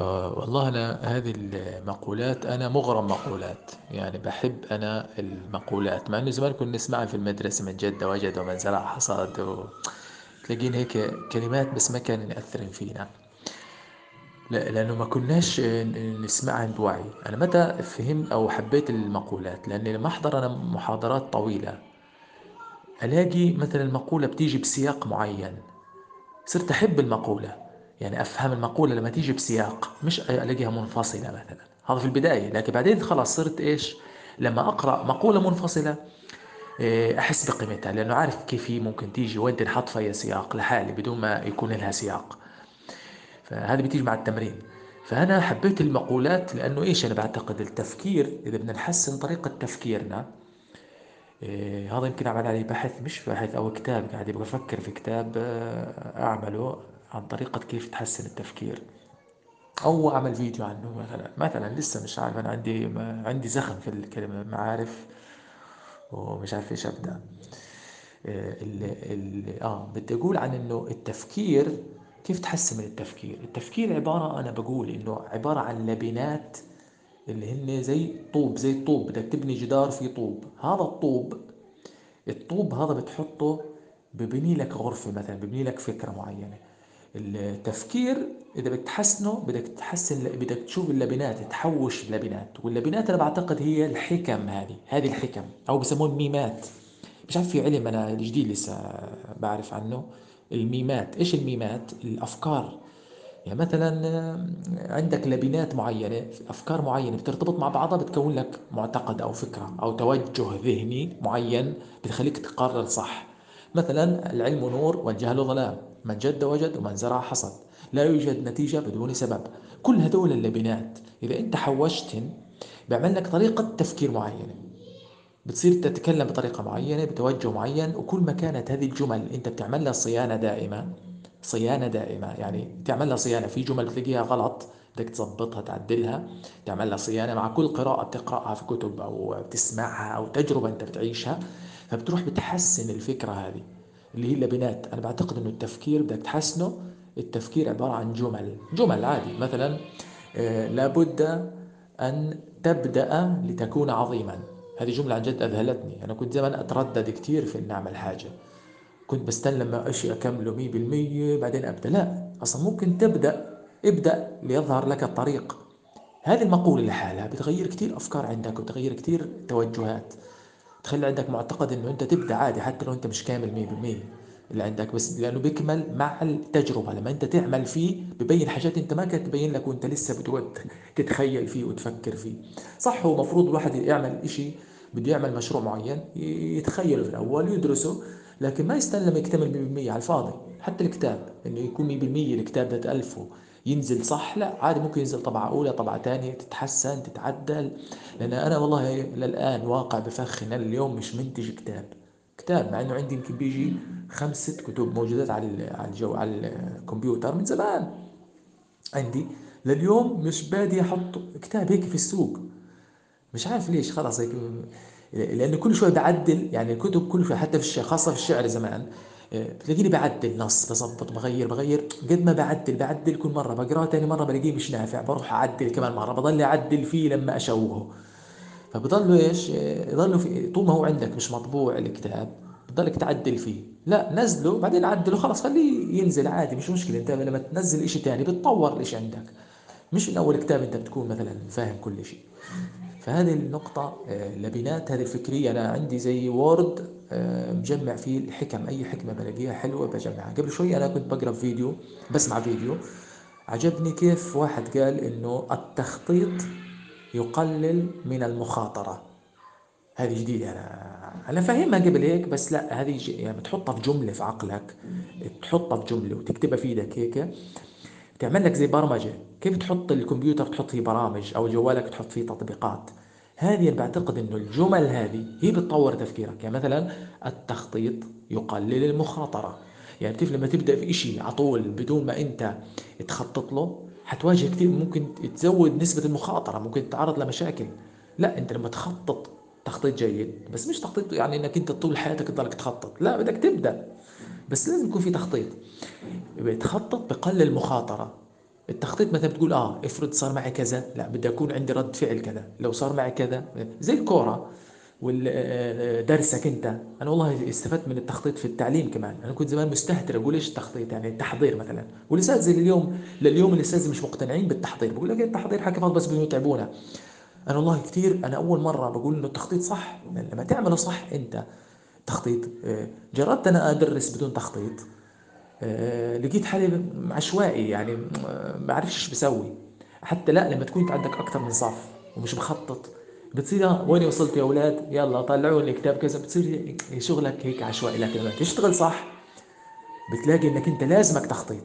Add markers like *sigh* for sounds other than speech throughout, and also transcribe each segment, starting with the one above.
آه، والله أنا هذه المقولات أنا مغرم مقولات. يعني بحب أنا المقولات مع إنه زمان كنا نسمعها في المدرسة من جد وجد ومن زرع حصاد و... تلاقين هيك كلمات بس ما كانوا يأثرن فينا. لا لأنه ما كناش نسمعها بوعي أنا متى فهمت أو حبيت المقولات؟ لأني لما أحضر أنا محاضرات طويلة ألاقي مثلا المقولة بتيجي بسياق معين صرت أحب المقولة. يعني أفهم المقولة لما تيجي بسياق مش ألاقيها منفصلة مثلا. هذا في البداية لكن بعدين خلاص صرت إيش؟ لما أقرأ مقولة منفصلة إيه، أحس بقيمتها لأنه عارف كيف هي ممكن تيجي وين تنحط فيها سياق لحالي بدون ما يكون لها سياق. فهذه بتيجي مع التمرين. فأنا حبيت المقولات لأنه إيش؟ أنا بعتقد التفكير إذا بدنا نحسن طريقة تفكيرنا إيه هذا يمكن أعمل عليه بحث مش بحث أو كتاب قاعد يبغى أفكر في كتاب آه، أعمله. عن طريقة كيف تحسن التفكير. أو أعمل فيديو عنه مثلا. مثلا لسه مش عارف أنا عندي عندي زخم في الكلمة ما عارف. ومش عارف إيش أبدأ. آه، ال ال آه بدي أقول عن إنه التفكير كيف تحسن من التفكير؟ التفكير عبارة أنا بقول إنه عبارة عن لبنات اللي هن زي طوب زي الطوب. بدك تبني جدار في طوب. هذا الطوب الطوب هذا بتحطه ببني لك غرفة مثلا ببني لك فكرة معينة. التفكير إذا بدك تحسنه بدك تحسن بدك تشوف اللبنات تحوش اللبنات. واللبنات أنا بعتقد هي الحكم هذه هذه الحكم. أو بسموه الميمات. مش عارف في علم أنا الجديد لسه بعرف عنه. الميمات. إيش الميمات؟ الأفكار. يعني مثلا عندك لبنات معينة أفكار معينة بترتبط مع بعضها بتكون لك معتقد أو فكرة أو توجه ذهني معين بتخليك تقرر صح. مثلا العلم نور والجهل ظلام من جد وجد ومن زرع حصد. لا يوجد نتيجة بدون سبب. كل هدول اللبنات إذا أنت حوشتن بيعمل لك طريقة تفكير معينة. بتصير تتكلم بطريقة معينة بتوجه معين وكل ما كانت هذه الجمل أنت بتعمل لها صيانة دائمة. صيانة دائمة يعني تعمل لها صيانة. في جمل بتلاقيها غلط بدك تظبطها تعدلها. تعمل لها صيانة مع كل قراءة بتقرأها في كتب أو بتسمعها أو تجربة أنت بتعيشها. فبتروح بتحسن الفكرة هذه. اللي هي اللبنات أنا بعتقد إنه التفكير بدك تحسنه التفكير عبارة عن جمل جمل عادي. مثلا آه، لابد أن تبدأ لتكون عظيما. هذه جملة عن جد أذهلتني. أنا كنت زمان أتردد كثير في إني أعمل حاجة. كنت بستنى لما اشي اكمله 100% بعدين أبدأ. لا أصلا ممكن تبدأ ابدأ ليظهر لك الطريق. هذه المقولة لحالها بتغير كثير أفكار عندك وبتغير كثير توجهات. تخلي عندك معتقد إنه أنت تبدأ عادي حتى لو أنت مش كامل 100% اللي عندك بس لأنه بيكمل مع التجربة. لما أنت تعمل فيه ببين حاجات أنت ما كانت تبين لك وأنت لسه بتود تتخيل فيه وتفكر فيه. صح هو مفروض الواحد يعمل إشي بده يعمل مشروع معين يتخيله في الأول يدرسه لكن ما يستنى لما يكتمل 100% على الفاضي. حتى الكتاب إنه يكون 100% الكتاب ده تألفه. ينزل صح؟ لا عادي ممكن ينزل طبعة أولى طبعة ثانية تتحسن تتعدل. لأن أنا والله للآن واقع بفخ أنا اليوم مش منتج كتاب. كتاب مع إنه عندي يمكن بيجي خمس ست كتب موجودات على على الجو على الكمبيوتر من زمان. عندي لليوم مش بادي أحط كتاب هيك في السوق. مش عارف ليش خلاص هيك. لأنه كل شوي بعدل يعني الكتب كل شوي حتى في الشعر خاصة في الشعر زمان. بتلاقيني بعدل نص بظبط بغير بغير. قد ما بعدل بعدل كل مرة. بقراه ثاني مرة بلاقيه مش نافع. بروح أعدل كمان مرة. بضل أعدل فيه لما أشوهه. فبضلوا إيش؟ يضلوا في طول ما هو عندك مش مطبوع الكتاب بضلك تعدل فيه. لا نزله بعدين عدله خلاص خليه ينزل عادي مش مشكلة. أنت لما تنزل إشي ثاني بتطور الإشي عندك. مش من أول كتاب أنت بتكون مثلا فاهم كل شيء فهذه النقطة آه، لبنات هذه الفكرية أنا عندي زي وورد آه، مجمع فيه الحكم. أي حكمة بلاقيها حلوة بجمعها. قبل شوي أنا كنت بقرأ فيديو بسمع فيديو. عجبني كيف واحد قال إنه التخطيط يقلل من المخاطرة. هذه جديدة. أنا أنا فاهمها قبل هيك بس لا هذه يعني بتحطها في جملة في عقلك تحطها في جملة وتكتبها في إيدك هيك. تعمل لك زي برمجة. كيف تحط الكمبيوتر تحط فيه برامج أو جوالك تحط فيه تطبيقات؟ هذه أنا بعتقد إنه الجمل هذه هي بتطور تفكيرك. يعني مثلا التخطيط يقلل المخاطرة. يعني بتعرف لما تبدأ في إشي على طول بدون ما أنت تخطط له حتواجه كثير ممكن تزود نسبة المخاطرة ممكن تتعرض لمشاكل. لا أنت لما تخطط تخطيط جيد بس مش تخطيط يعني إنك أنت طول حياتك تضلك تخطط. لا بدك تبدأ. بس لازم يكون في تخطيط. بتخطط بقلل المخاطرة. التخطيط مثلا بتقول آه افرض صار معي كذا لا بدي أكون عندي رد فعل كذا. لو صار معي كذا زي الكورة ودرسك أنت. أنا والله استفدت من التخطيط في التعليم كمان. أنا كنت زمان مستهتر أقول إيش التخطيط؟ يعني التحضير مثلا. والاساتذه اليوم لليوم الاساتذه مش مقتنعين بالتحضير. بقول لك التحضير حكي فاضي بس بيتعبونا أنا والله كثير أنا أول مرة بقول إنه التخطيط صح. لما تعمله صح أنت تخطيط. آه، جربت أنا أدرس بدون تخطيط. آه، لقيت حالي عشوائي يعني ما بعرفش إيش بسوي. حتى لا لما تكون عندك أكثر من صف ومش مخطط بتصير وين وصلت يا أولاد؟ يلا طلعوا لي كتاب كذا. بتصير شغلك هيك عشوائي. لكن لما تشتغل صح بتلاقي إنك أنت لازمك تخطيط.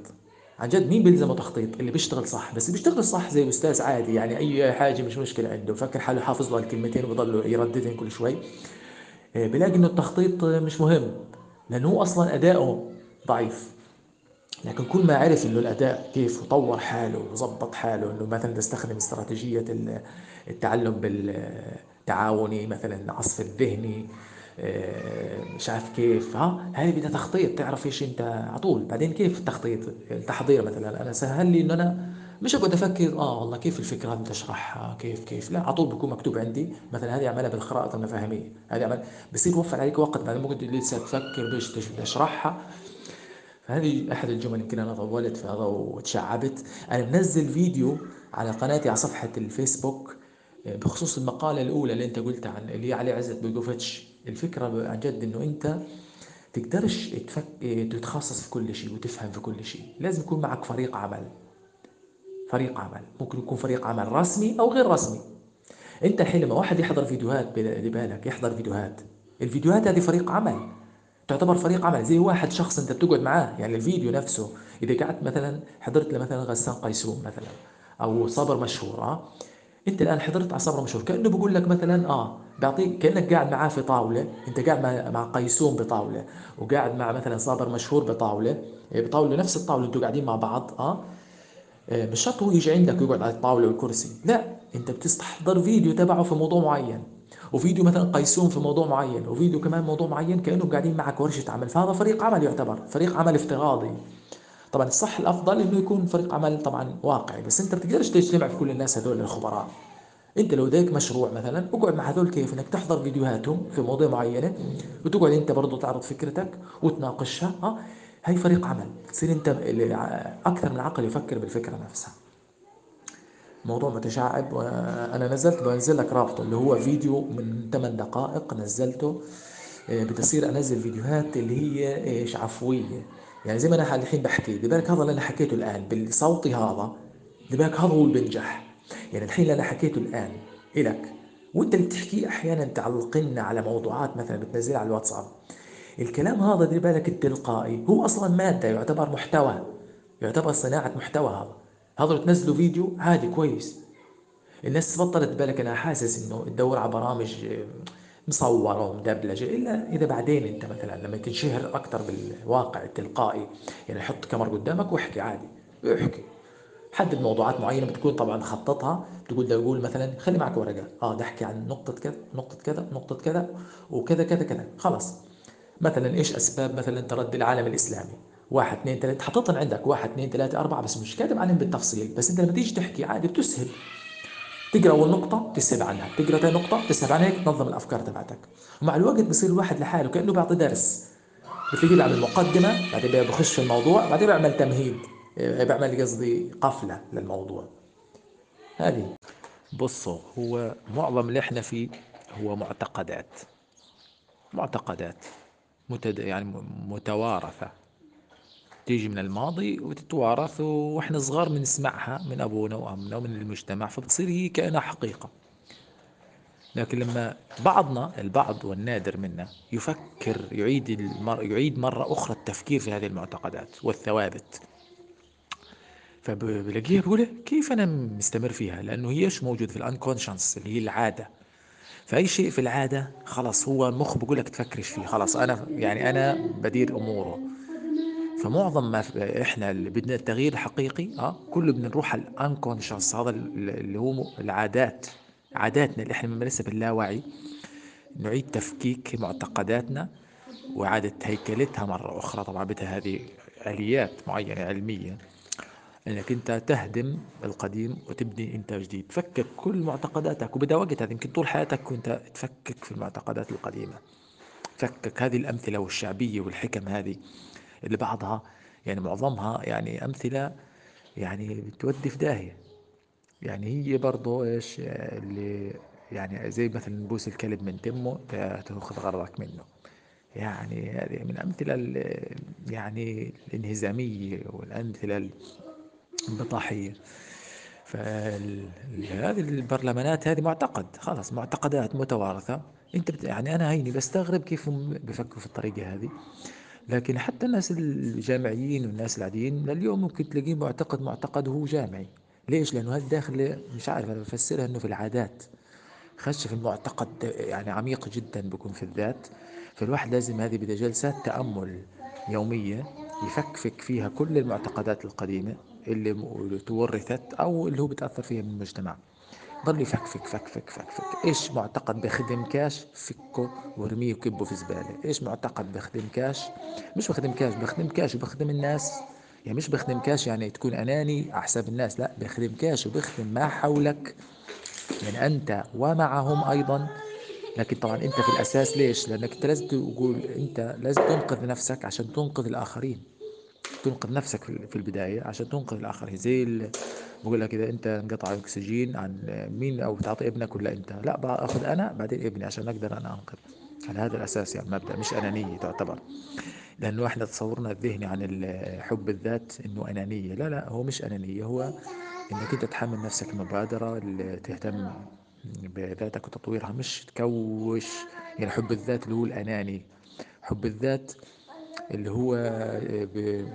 عن جد مين بيلزمه تخطيط؟ اللي بيشتغل صح. بس اللي بيشتغل صح زي الاستاذ عادي يعني أي حاجة مش مشكلة عنده. فكر حاله حافظ له الكلمتين وبضل يرددهم كل شوي. آه، بلاقي إنه التخطيط مش مهم. لأنه هو أصلا اداؤه ضعيف. لكن كل ما عرف إنه الأداء كيف وطور حاله وظبط حاله إنه مثلا تستخدم استراتيجية التعلم بالتعاوني مثلا العصف الذهني آه، مش عارف كيف ها؟ هذه بدها تخطيط تعرف إيش أنت على طول. بعدين كيف التخطيط التحضير مثلا؟ أنا سهل لي إنه أنا مش أقعد أفكر آه والله كيف الفكرة بدي اشرحها كيف كيف لا على طول بيكون مكتوب عندي مثلا هذه اعملها بالخرائط المفاهيمية هذه اعمل بصير يوفر عليك وقت بعد ممكن لسه تفكر بايش بدي اشرحها فهذه أحد الجمل يمكن أنا طولت في هذا وتشعبت. أنا منزل فيديو على قناتي على صفحة الفيسبوك آه، بخصوص المقالة الأولى اللي أنت قلتها عن اللي هي علي عزت بيجوفيتش الفكرة عن جد إنه أنت تقدرش تفك... تتخصص في كل شيء وتفهم في كل شيء لازم يكون معك فريق عمل. فريق عمل. ممكن يكون فريق عمل رسمي أو غير رسمي. أنت الحين لما واحد يحضر فيديوهات بالك يحضر فيديوهات. الفيديوهات هذه فريق عمل. تعتبر فريق عمل. زي واحد شخص أنت بتقعد معاه يعني الفيديو نفسه. إذا قعدت مثلا حضرت مثلا غسان قيسوم مثلا أو صابر مشهور آه. أنت الآن حضرت على صبر مشهور. كأنه بقول لك مثلا آه بيعطيك كأنك قاعد معاه في طاولة. أنت قاعد مع, مع قيسوم بطاولة وقاعد مع مثلا صابر مشهور بطاولة. إيه، بطاولة نفس الطاولة أنتوا قاعدين مع بعض آه. مش شرط هو يجي عندك ويقعد على الطاولة والكرسي. لا أنت بتستحضر فيديو تبعه في موضوع معين وفيديو مثلا قيسون في موضوع معين وفيديو كمان موضوع معين كانهم قاعدين معك ورشه عمل. فهذا فريق عمل يعتبر فريق عمل افتراضي. طبعا الصح الأفضل إنه يكون فريق عمل طبعا واقعي بس أنت بتقدرش تجتمع في كل الناس هذول الخبراء. أنت لو ديك مشروع مثلا اقعد مع هذول كيف؟ إنك تحضر فيديوهاتهم في مواضيع معينة وتقعد أنت برضه تعرض فكرتك وتناقشها ها هي فريق عمل تصير انت أكثر من عقل يفكر بالفكرة نفسها. موضوع متشعب وأنا نزلت بنزل لك رابطه اللي هو فيديو من 8 دقائق نزلته آه، بتصير أنزل فيديوهات اللي هي إيش عفوية. يعني زي ما أنا الحين بحكي بالك هذا اللي أنا حكيته الآن بصوتي هذا بالك هذا هو اللي بنجح. يعني الحين اللي أنا حكيته الآن إلك وأنت اللي بتحكيه أحيانا تعلقنا على موضوعات مثلا بتنزلها على الواتساب. الكلام هذا دير بالك التلقائي. هو أصلا مادة يعتبر محتوى يعتبر صناعة محتوى هذا. هذا تنزلوا فيديو عادي كويس. الناس بطلت بالك أنا حاسس إنه تدور على برامج مصورة ومدبلجة إلا إذا بعدين أنت مثلا لما تنشهر أكثر بالواقع التلقائي يعني حط كاميرا قدامك واحكي عادي احكي. حدد موضوعات معينة بتكون طبعا خططها بتقول ده يقول مثلا خلي معك ورقة. آه ده أحكي عن نقطة كذا نقطة كذا نقطة كذا وكذا كذا كذا. خلاص. مثلا إيش أسباب مثلا تردي العالم الإسلامي؟ واحد اثنين ثلاثة. حطيتهم عندك واحد اثنين ثلاثة أربعة بس مش كاتب عنهم بالتفصيل. بس أنت لما تيجي تحكي عادي بتسهل. تقرأ أول نقطة تسهب عنها. تقرأ ثاني نقطة تسهب عنها. تنظم الأفكار تبعتك. ومع الوقت بصير الواحد لحاله كأنه بيعطي درس. بتلاقيه بيعمل مقدمه بعدين بخش في الموضوع بعدين بيعمل تمهيد. بيعمل قصدي قفلة للموضوع. هذه. بصوا هو معظم اللي إحنا فيه هو معتقدات. معتقدات. متد... يعني متوارثة. تيجي من الماضي وتتوارث وإحنا صغار بنسمعها من أبونا وأمنا ومن المجتمع فبتصير هي كانها حقيقة. لكن لما بعضنا البعض والنادر منا يفكر يعيد المر... يعيد مرة أخرى التفكير في هذه المعتقدات والثوابت. فبلاقيها بقول كيف أنا مستمر فيها؟ لأنه هي إيش موجود في ال unconscious اللي هي العادة. فأي شيء في العادة خلاص هو المخ بقول لك تفكرش فيه. خلاص أنا يعني أنا بدير أموره. فمعظم ما إحنا اللي بدنا التغيير الحقيقي آه كله بدنا نروح على ال unconscious هذا اللي هو العادات عاداتنا اللي إحنا بنمارسها باللاوعي. نعيد تفكيك معتقداتنا وإعادة هيكلتها مرة أخرى. طبعا بدها هذه آليات معينة علمية. إنك أنت تهدم القديم وتبني أنت جديد. تفكك كل معتقداتك وبدأ وقت هذا يمكن طول حياتك كنت تفكك في المعتقدات القديمة. فكك. هذه الأمثلة والشعبية والحكم هذه اللي بعضها يعني معظمها يعني أمثلة يعني بتودي في داهية. يعني هي برضو إيش اللي يعني زي مثلا نبوس الكلب من تمه تأخذ غرضك منه. يعني هذه من أمثلة يعني الانهزامية والأمثلة البطاحية فهذه البرلمانات هذه معتقد خلاص معتقدات متوارثة. انت. يعني أنا هيني بستغرب كيف هم بفكروا في الطريقة هذه. لكن حتى الناس الجامعيين والناس العاديين لليوم ممكن تلاقيه معتقد معتقد هو جامعي. ليش؟ لأنه هذا داخل مش عارف أنا بفسرها إنه في العادات. خش في المعتقد يعني عميق جدا بيكون في الذات. فالواحد لازم هذه بدها جلسات تأمل يومية يفكفك فيها كل المعتقدات القديمة. اللي تورثت أو اللي هو بتأثر فيها من المجتمع. ضل يفكفك فكفك فكفك إيش معتقد بخدم كاش؟ فكه وارميه وكبه في زبالة. إيش معتقد بخدم كاش؟ مش بخدم كاش بخدم كاش وبخدم الناس. يعني مش بخدم كاش يعني تكون أناني احسب الناس لا بخدم كاش وبخدم ما حولك يعني أنت ومعهم أيضا. لكن طبعا أنت في الأساس ليش؟ لأنك أنت لازم تقول أنت لازم تنقذ نفسك عشان تنقذ الآخرين. تنقذ نفسك في البداية عشان تنقذ الآخرين زي بقول لك إذا أنت انقطع الأكسجين عن مين أو تعطي ابنك ولا أنت؟ لا بأخذ أنا بعدين ابني عشان أقدر أنا أنقذ. على هذا الأساس يعني مبدأ مش أنانية تعتبر. لأنه إحنا تصورنا الذهني عن حب الذات إنه أنانية. لا لا هو مش أنانية هو إنك أنت تحمل نفسك المبادرة اللي تهتم بذاتك وتطويرها مش تكوش. يعني حب الذات اللي هو الأناني حب الذات اللي هو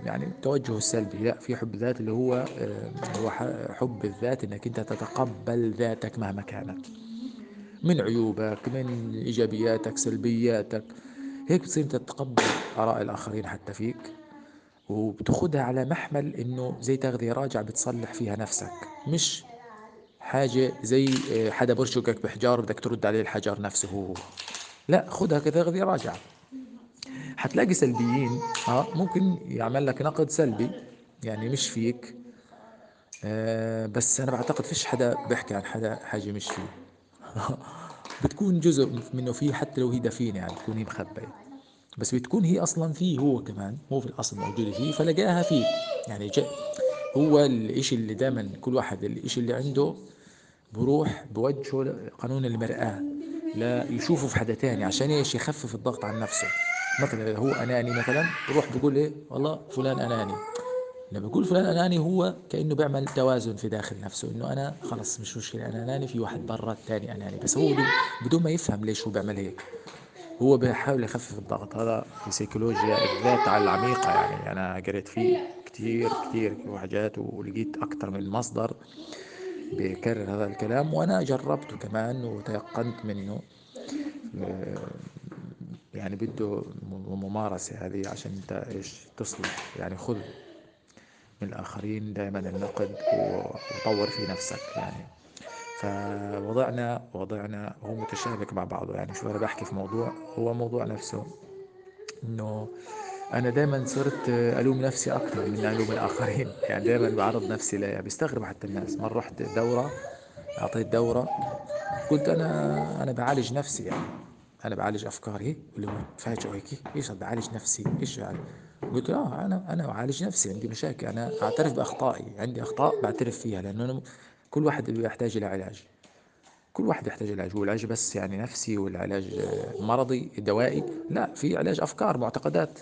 يعني التوجه السلبي لا في حب ذات اللي هو آه، هو حب الذات إنك أنت تتقبل ذاتك مهما كانت. من عيوبك من إيجابياتك سلبياتك. هيك بتصير أنت تتقبل آراء الآخرين حتى فيك. وبتاخدها على محمل إنه زي تغذية راجعة بتصلح فيها نفسك. مش حاجة زي آه، حدا برشقك بحجار بدك ترد عليه الحجر نفسه. هو لا خدها كتغذية راجعة. حتلاقي سلبيين آه ممكن يعمل لك نقد سلبي يعني مش فيك. آه بس أنا بعتقد فيش حدا بيحكي عن حدا حاجة مش فيه. *laughs* بتكون جزء منه فيه حتى لو هي دفينة يعني بتكون هي مخبئه بس بتكون هي أصلا فيه هو كمان هو في الأصل موجوده فيه فلقاها فيه يعني جاء هو الإشي اللي دائما كل واحد الإشي اللي عنده بروح بوجهه قانون المرآة لا يشوفه في حدا تاني عشان إيش؟ يخفف الضغط عن نفسه. مثلا هو أناني مثلا بروح بقول إيه؟ والله فلان أناني. لما بقول فلان أناني هو كأنه بيعمل توازن في داخل نفسه إنه أنا خلص مش مشكلة أنا أناني في واحد برا الثاني أناني. بس هو بدون ما يفهم ليش هو بيعمل هيك. هو بيحاول يخفف الضغط. هذا في سيكولوجيا الذات على العميقة يعني. أنا قريت فيه كتير كتير حاجات ولقيت أكثر من مصدر بيكرر هذا الكلام وأنا جربته كمان وتيقنت منه. يعني بده ممارسة هذه عشان انت إيش تصلح يعني خذ من الآخرين دائما النقد وطور في نفسك يعني. فوضعنا وضعنا هو متشابك مع بعضه يعني. شو أنا بحكي في موضوع؟ هو موضوع نفسه إنه أنا دائما صرت ألوم نفسي أكثر من ألوم الآخرين *laughs* يعني دائما بعرض نفسي لها بيستغرب حتى الناس. مرة رحت دورة أعطيت دورة قلت أنا أنا بعالج نفسي يعني. أنا بعالج أفكاري اللي هو هيك إيش بعالج نفسي؟ إيش يعني؟ قلت آه أنا أنا بعالج نفسي عندي مشاكل أنا أعترف بأخطائي عندي أخطاء بعترف فيها لأنه أنا كل واحد بيحتاج إلى علاج. كل واحد يحتاج علاج والعلاج بس يعني نفسي والعلاج مرضي دوائي لا في علاج أفكار معتقدات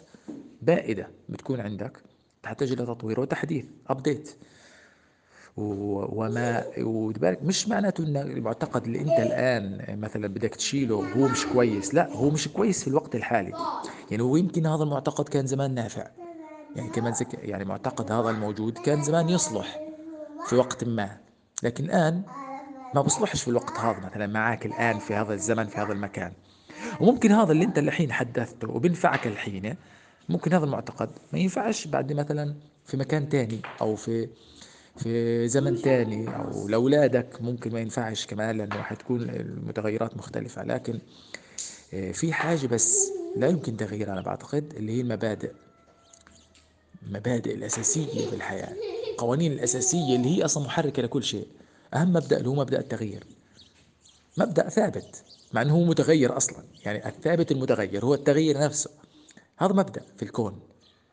بائدة بتكون عندك تحتاج إلى تطوير وتحديث ابديت وما وبالك مش معناته ان المعتقد اللي أنت الآن مثلا بدك تشيله هو مش كويس. لا هو مش كويس في الوقت الحالي. يعني هو يمكن هذا المعتقد كان زمان نافع. يعني كمان زك يعني معتقد هذا الموجود كان زمان يصلح في وقت ما. لكن الآن ما بصلحش في الوقت هذا مثلا معك الآن في هذا الزمن في هذا المكان. وممكن هذا اللي أنت الحين حدثته وبنفعك الحين ممكن هذا المعتقد ما ينفعش بعد مثلا في مكان تاني أو في في زمن تاني أو لأولادك ممكن ما ينفعش كمان لأنه حتكون المتغيرات مختلفة. لكن آه، في حاجة بس لا يمكن تغييرها أنا بعتقد اللي هي المبادئ. المبادئ الأساسية في الحياة القوانين الأساسية اللي هي أصلا محركة لكل شيء. أهم مبدأ اللي هو مبدأ التغيير. مبدأ ثابت مع أنه هو متغير أصلا. يعني الثابت المتغير هو التغيير نفسه. هذا مبدأ في الكون.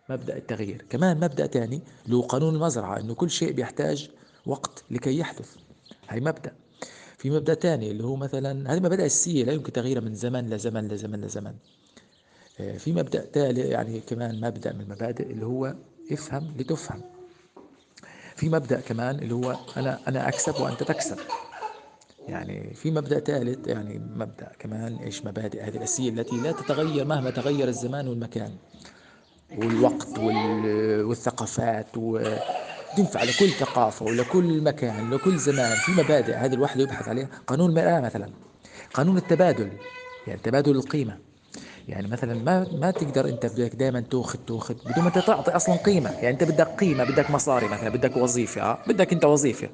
مبدأ التغيير. كمان مبدأ ثاني اللي هو قانون المزرعة أنه كل شيء بيحتاج وقت لكي يحدث. هاي مبدأ. في مبدأ ثاني اللي هو مثلا هذه مبادئ أساسية لا يمكن تغييرها من زمن لزمن لزمن لزمن آه، في مبدأ ثالث يعني كمان مبدأ من المبادئ اللي هو افهم لتفهم. في مبدأ كمان اللي هو أنا أنا أكسب وأنت تكسب. يعني في مبدأ ثالث يعني مبدأ كمان إيش؟ مبادئ هذه الأساسية التي لا تتغير مهما تغير الزمان والمكان. والوقت والثقافات وتنفع لكل ثقافة ولكل مكان لكل زمان في مبادئ. هذه الواحد يبحث عليها قانون المرآة مثلا. قانون التبادل يعني تبادل القيمة. يعني مثلا ما ما تقدر أنت بدك دائما تأخذ تأخذ بدون ما تعطي أصلا قيمة. يعني أنت بدك قيمة بدك مصاري مثلا بدك وظيفة آه بدك أنت وظيفة.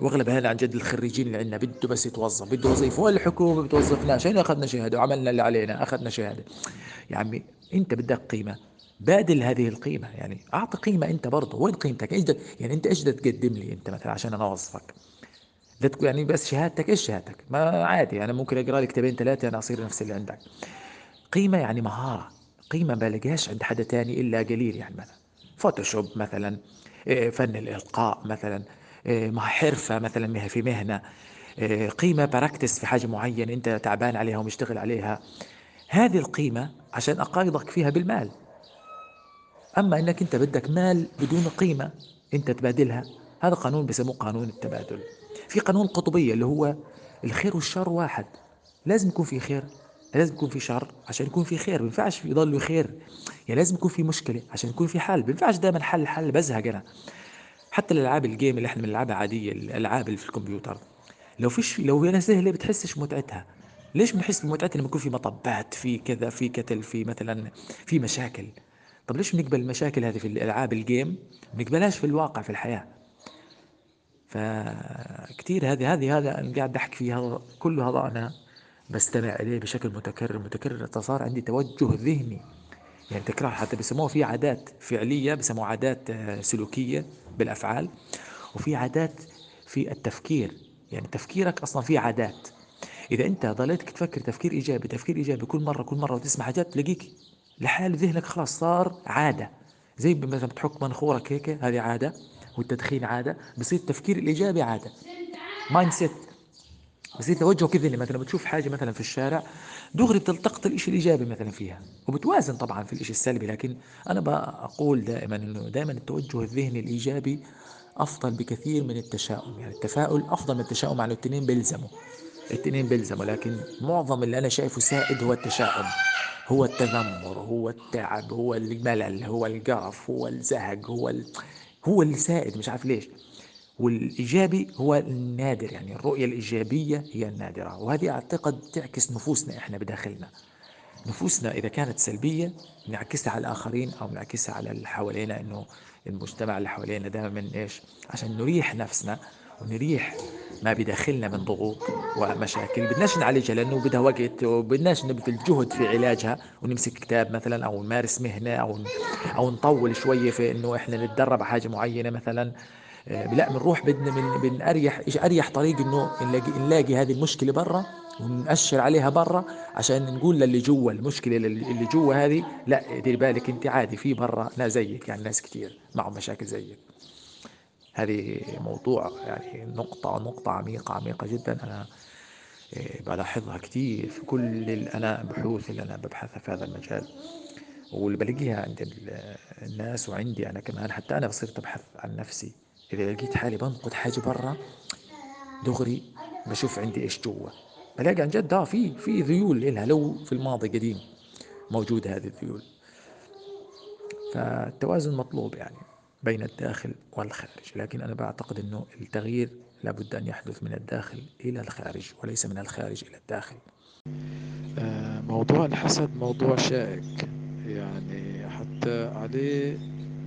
وأغلب هلا عن جد الخريجين اللي عندنا بده بس يتوظف بده وظيفة. والحكومة بتوظفناش هنا أخذنا شهادة؟ وعملنا اللي علينا أخذنا شهادة. يا عمي أنت بدك قيمة. بادل هذه القيمة. يعني أعطي قيمة أنت برضه. وين قيمتك؟ إيش يعني أنت إيش تقدم لي أنت مثلا عشان أنا اوظفك يعني بس شهادتك إيش شهادتك؟ ما عادي. أنا ممكن أقرأ لي كتابين ثلاثة أنا أصير نفس اللي عندك. قيمة يعني مهارة. قيمة ما بلاقيهاش عند حدا تاني إلا قليل يعني مثلا. فوتوشوب مثلا إيه، فن الإلقاء مثلا إيه، مع حرفة مثلا في مهنة إيه، قيمة practice في حاجة معينة أنت تعبان عليها ومشتغل عليها. هذه القيمة عشان أقايضك فيها بالمال. أما أنك أنت بدك مال بدون قيمة أنت تبادلها. هذا قانون بسموه قانون التبادل. في قانون القطبية اللي هو الخير والشر واحد. لازم يكون في خير لازم يكون في شر عشان يكون في خير. ما ينفعش يضل خير. يعني لازم يكون في مشكلة عشان يكون في حل. ما ينفعش دائما حل حل. بزهق أنا. حتى الألعاب الجيم اللي إحنا بنلعبها عادية الألعاب اللي في الكمبيوتر. لو فيش لو هي سهله بتحسش متعتها ليش بنحس بمتعتها لما يكون في مطبات في كذا في كتل في مثلا في مشاكل؟ طب ليش بنقبل المشاكل هذه في الألعاب الجيم ما نقبلهاش في الواقع في الحياة. فكتير هذه هذه هذا أنا قاعد أحكي فيها كل هذا أنا بستمع إليه بشكل متكرر متكرر. صار عندي توجه ذهني. يعني تكرار حتى بيسموها في عادات فعلية بيسموها عادات آه، سلوكية بالأفعال وفي عادات في التفكير. يعني تفكيرك أصلا في عادات. إذا أنت ضليتك تفكر تفكير إيجابي تفكير إيجابي كل مرة كل مرة وتسمع حاجات تلاقيك لحال ذهنك خلاص صار عادة. زي مثلا بتحك منخورك هيك هذه عادة والتدخين عادة بصير التفكير الإيجابي عادة. mindset بصير توجه كذا مثلا بتشوف حاجة مثلا في الشارع دغري بتلتقط الشيء الإيجابي مثلا فيها وبتوازن طبعا في الشيء السلبي. لكن أنا بقول دائما إنه دائما التوجه الذهني الإيجابي أفضل بكثير من التشاؤم. يعني التفاؤل أفضل من التشاؤم انه الاثنين بيلزموا. الاثنين بيلزموا لكن معظم اللي أنا شايفه سائد هو التشاؤم. هو التذمر هو التعب هو الملل هو القرف هو الزهق هو ال... هو اللي سائد مش عارف ليش. والإيجابي هو النادر يعني الرؤية الإيجابية هي النادرة. وهذه أعتقد تعكس نفوسنا إحنا بداخلنا. نفوسنا إذا كانت سلبية نعكسها على الآخرين أو نعكسها على اللي حوالينا إنه المجتمع اللي حوالينا دائما إيش؟ عشان نريح نفسنا ونريح ما بداخلنا من ضغوط ومشاكل. بدناش نعالجها لأنه بدها وقت وبدناش نبذل جهد في علاجها ونمسك كتاب مثلا أو نمارس مهنة أو أو نطول شوية في إنه إحنا نتدرب على حاجة معينة مثلا. آه، لا بنروح بدنا من من اريح أريح طريق إنه نلاقي نلاقي هذه المشكلة برا ونأشر عليها برا عشان نقول للي جوا المشكلة اللي جوا هذه لا دير بالك أنت عادي في برا ناس زيك يعني ناس كثير معهم مشاكل زيك. هذه موضوع يعني نقطة نقطة عميقة عميقة جدا. أنا آه، بلاحظها كثير في كل أنا بحوث اللي أنا ببحثها في هذا المجال. واللي بلاقيها عند الناس وعندي أنا كمان. حتى أنا صرت أبحث عن نفسي. إذا لقيت حالي بنقد حاجة برا دغري بشوف عندي إيش جوا. بلاقي عن جد آه في في ذيول إلها. لو في الماضي قديم موجودة هذه الذيول. فالتوازن مطلوب يعني. بين الداخل والخارج لكن أنا بعتقد أنه التغيير لابد أن يحدث من الداخل إلى الخارج وليس من الخارج إلى الداخل. آه، موضوع الحسد موضوع شائك. يعني حتى عليه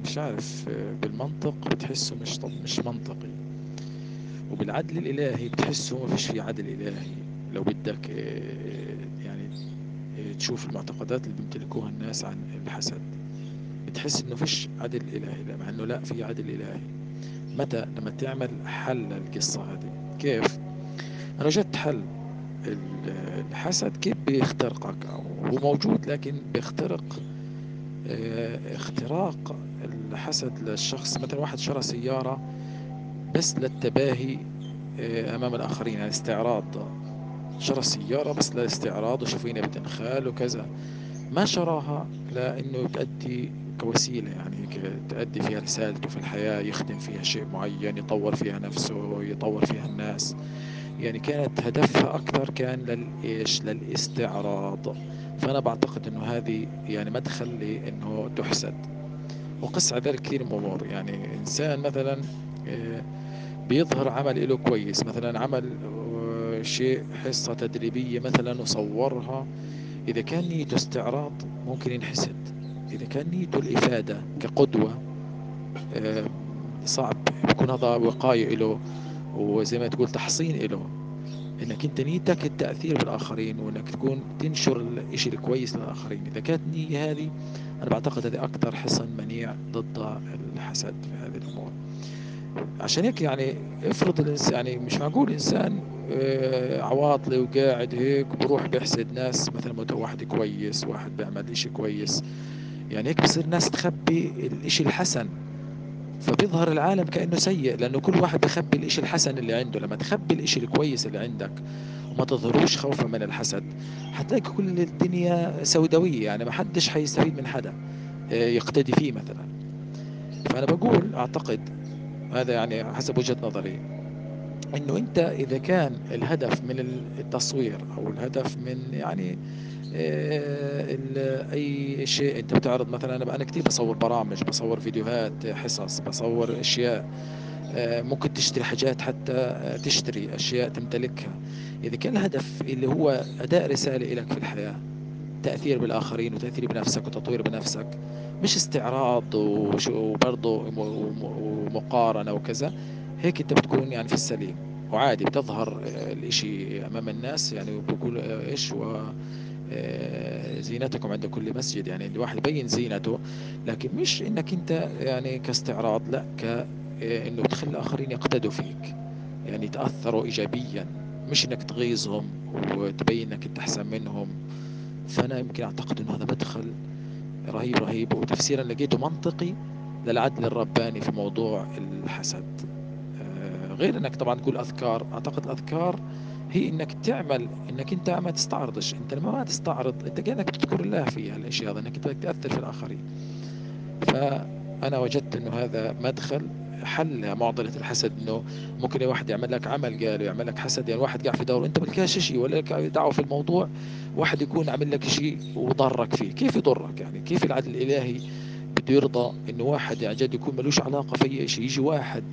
مش عارف بالمنطق بتحسه مش طب مش منطقي. وبالعدل الإلهي بتحسه ما فيش فيه عدل إلهي. لو بدك آه، يعني آه، تشوف المعتقدات اللي بيمتلكوها الناس عن الحسد. بتحس إنه فيش عدل إلهي لا مع إنه لا في عدل إلهي. متى؟ لما تعمل حل للقصة هذه. كيف؟ أنا وجدت حل. ال- الحسد كيف بيخترقك؟ أو هو موجود لكن بيخترق آه، اختراق الحسد للشخص. مثلا واحد شرى سيارة بس للتباهي آه، أمام الآخرين يعني استعراض. شرى سيارة بس للاستعراض وشوفيني بتنخال وكذا. ما شراها لأنه تأدي كوسيلة يعني هيك تأدي فيها رسالته في الحياة يخدم فيها شيء معين يطور فيها نفسه يطور فيها الناس. يعني كانت هدفها أكثر كان للإيش للاستعراض. فأنا بعتقد إنه هذه يعني مدخل لإنه تحسد. وقس على ذلك كثير من أمور يعني إنسان مثلا آه، بيظهر عمل له كويس. مثلا عمل آه، شيء حصة تدريبية مثلا وصورها. إذا كان نيته استعراض ممكن ينحسد. إذا كان نيته الإفادة كقدوة آه، صعب بيكون هذا وقاية له وزي ما تقول تحصين له إنك أنت نيتك التأثير بالآخرين وإنك تكون تنشر الإشي الكويس للآخرين. إذا كانت النية هذه أنا بعتقد هذه أكثر حصن منيع ضد الحسد في هذه الأمور. عشان هيك يعني افرض الإنسان يعني مش معقول إنسان آه، عواطلي وقاعد هيك بروح بيحسد ناس مثلا واحد كويس واحد بيعمل إشي كويس. يعني هيك بصير الناس تخبي الإشي الحسن. فبيظهر العالم كأنه سيء لأنه كل واحد بخبي الإشي الحسن اللي عنده. لما تخبي الإشي الكويس اللي عندك وما تظهروش خوفا من الحسد حتلاقي كل الدنيا سوداوية يعني ما حدش حيستفيد من حدا آه، يقتدي فيه مثلا. فأنا بقول أعتقد هذا يعني حسب وجهة نظري إنه أنت إذا كان الهدف من التصوير أو الهدف من يعني أي شيء أنت بتعرض مثلا أنا أنا كثير بصور برامج بصور فيديوهات حصص بصور أشياء. آه، ممكن تشتري حاجات حتى آه، تشتري أشياء تمتلكها. إذا كان الهدف اللي هو أداء رسالة لك في الحياة تأثير بالآخرين وتأثير بنفسك وتطوير بنفسك مش استعراض وبرضه م- وم- ومقارنة وكذا هيك أنت بتكون يعني في السليم. وعادي بتظهر آه، الإشي أمام الناس يعني بقول آه، إيش و آه، زينتكم عند كل مسجد يعني الواحد يبين زينته لكن مش إنك أنت يعني كاستعراض لا ك آه، إنه تخلي الاخرين يقتدوا فيك. يعني يتاثروا ايجابيا مش إنك تغيظهم وتبين إنك أنت أحسن منهم. فأنا يمكن أعتقد إنه هذا مدخل رهيب رهيب. وتفسيرا لقيته منطقي للعدل الرباني في موضوع الحسد. آه، غير إنك طبعا تقول أذكار أعتقد الاذكار هي إنك تعمل إنك أنت ما تستعرضش. أنت لما ما تستعرض أنت كأنك بتذكر الله في هالاشياء هذا إنك انت تأثر في الآخرين. فأنا وجدت إنه هذا مدخل حل معضلة الحسد إنه ممكن واحد يعمل لك عمل قال يعمل لك حسد يعني واحد قاعد في دور أنت ملكاش شيء ولا لك دعوة في الموضوع واحد يكون عمل لك شيء وضرك فيه. كيف يضرك يعني؟ كيف العدل الإلهي بده يرضى إنه واحد يعني جد يكون ملوش علاقة في أي شيء؟ يجي واحد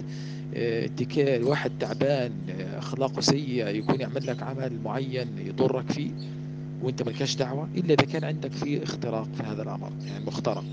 اتكال واحد تعبان أخلاقه سيئة يكون يعمل لك عمل معين يضرك فيه وأنت ملكاش دعوة إلا إذا كان عندك فيه اختراق في هذا الأمر يعني مخترق.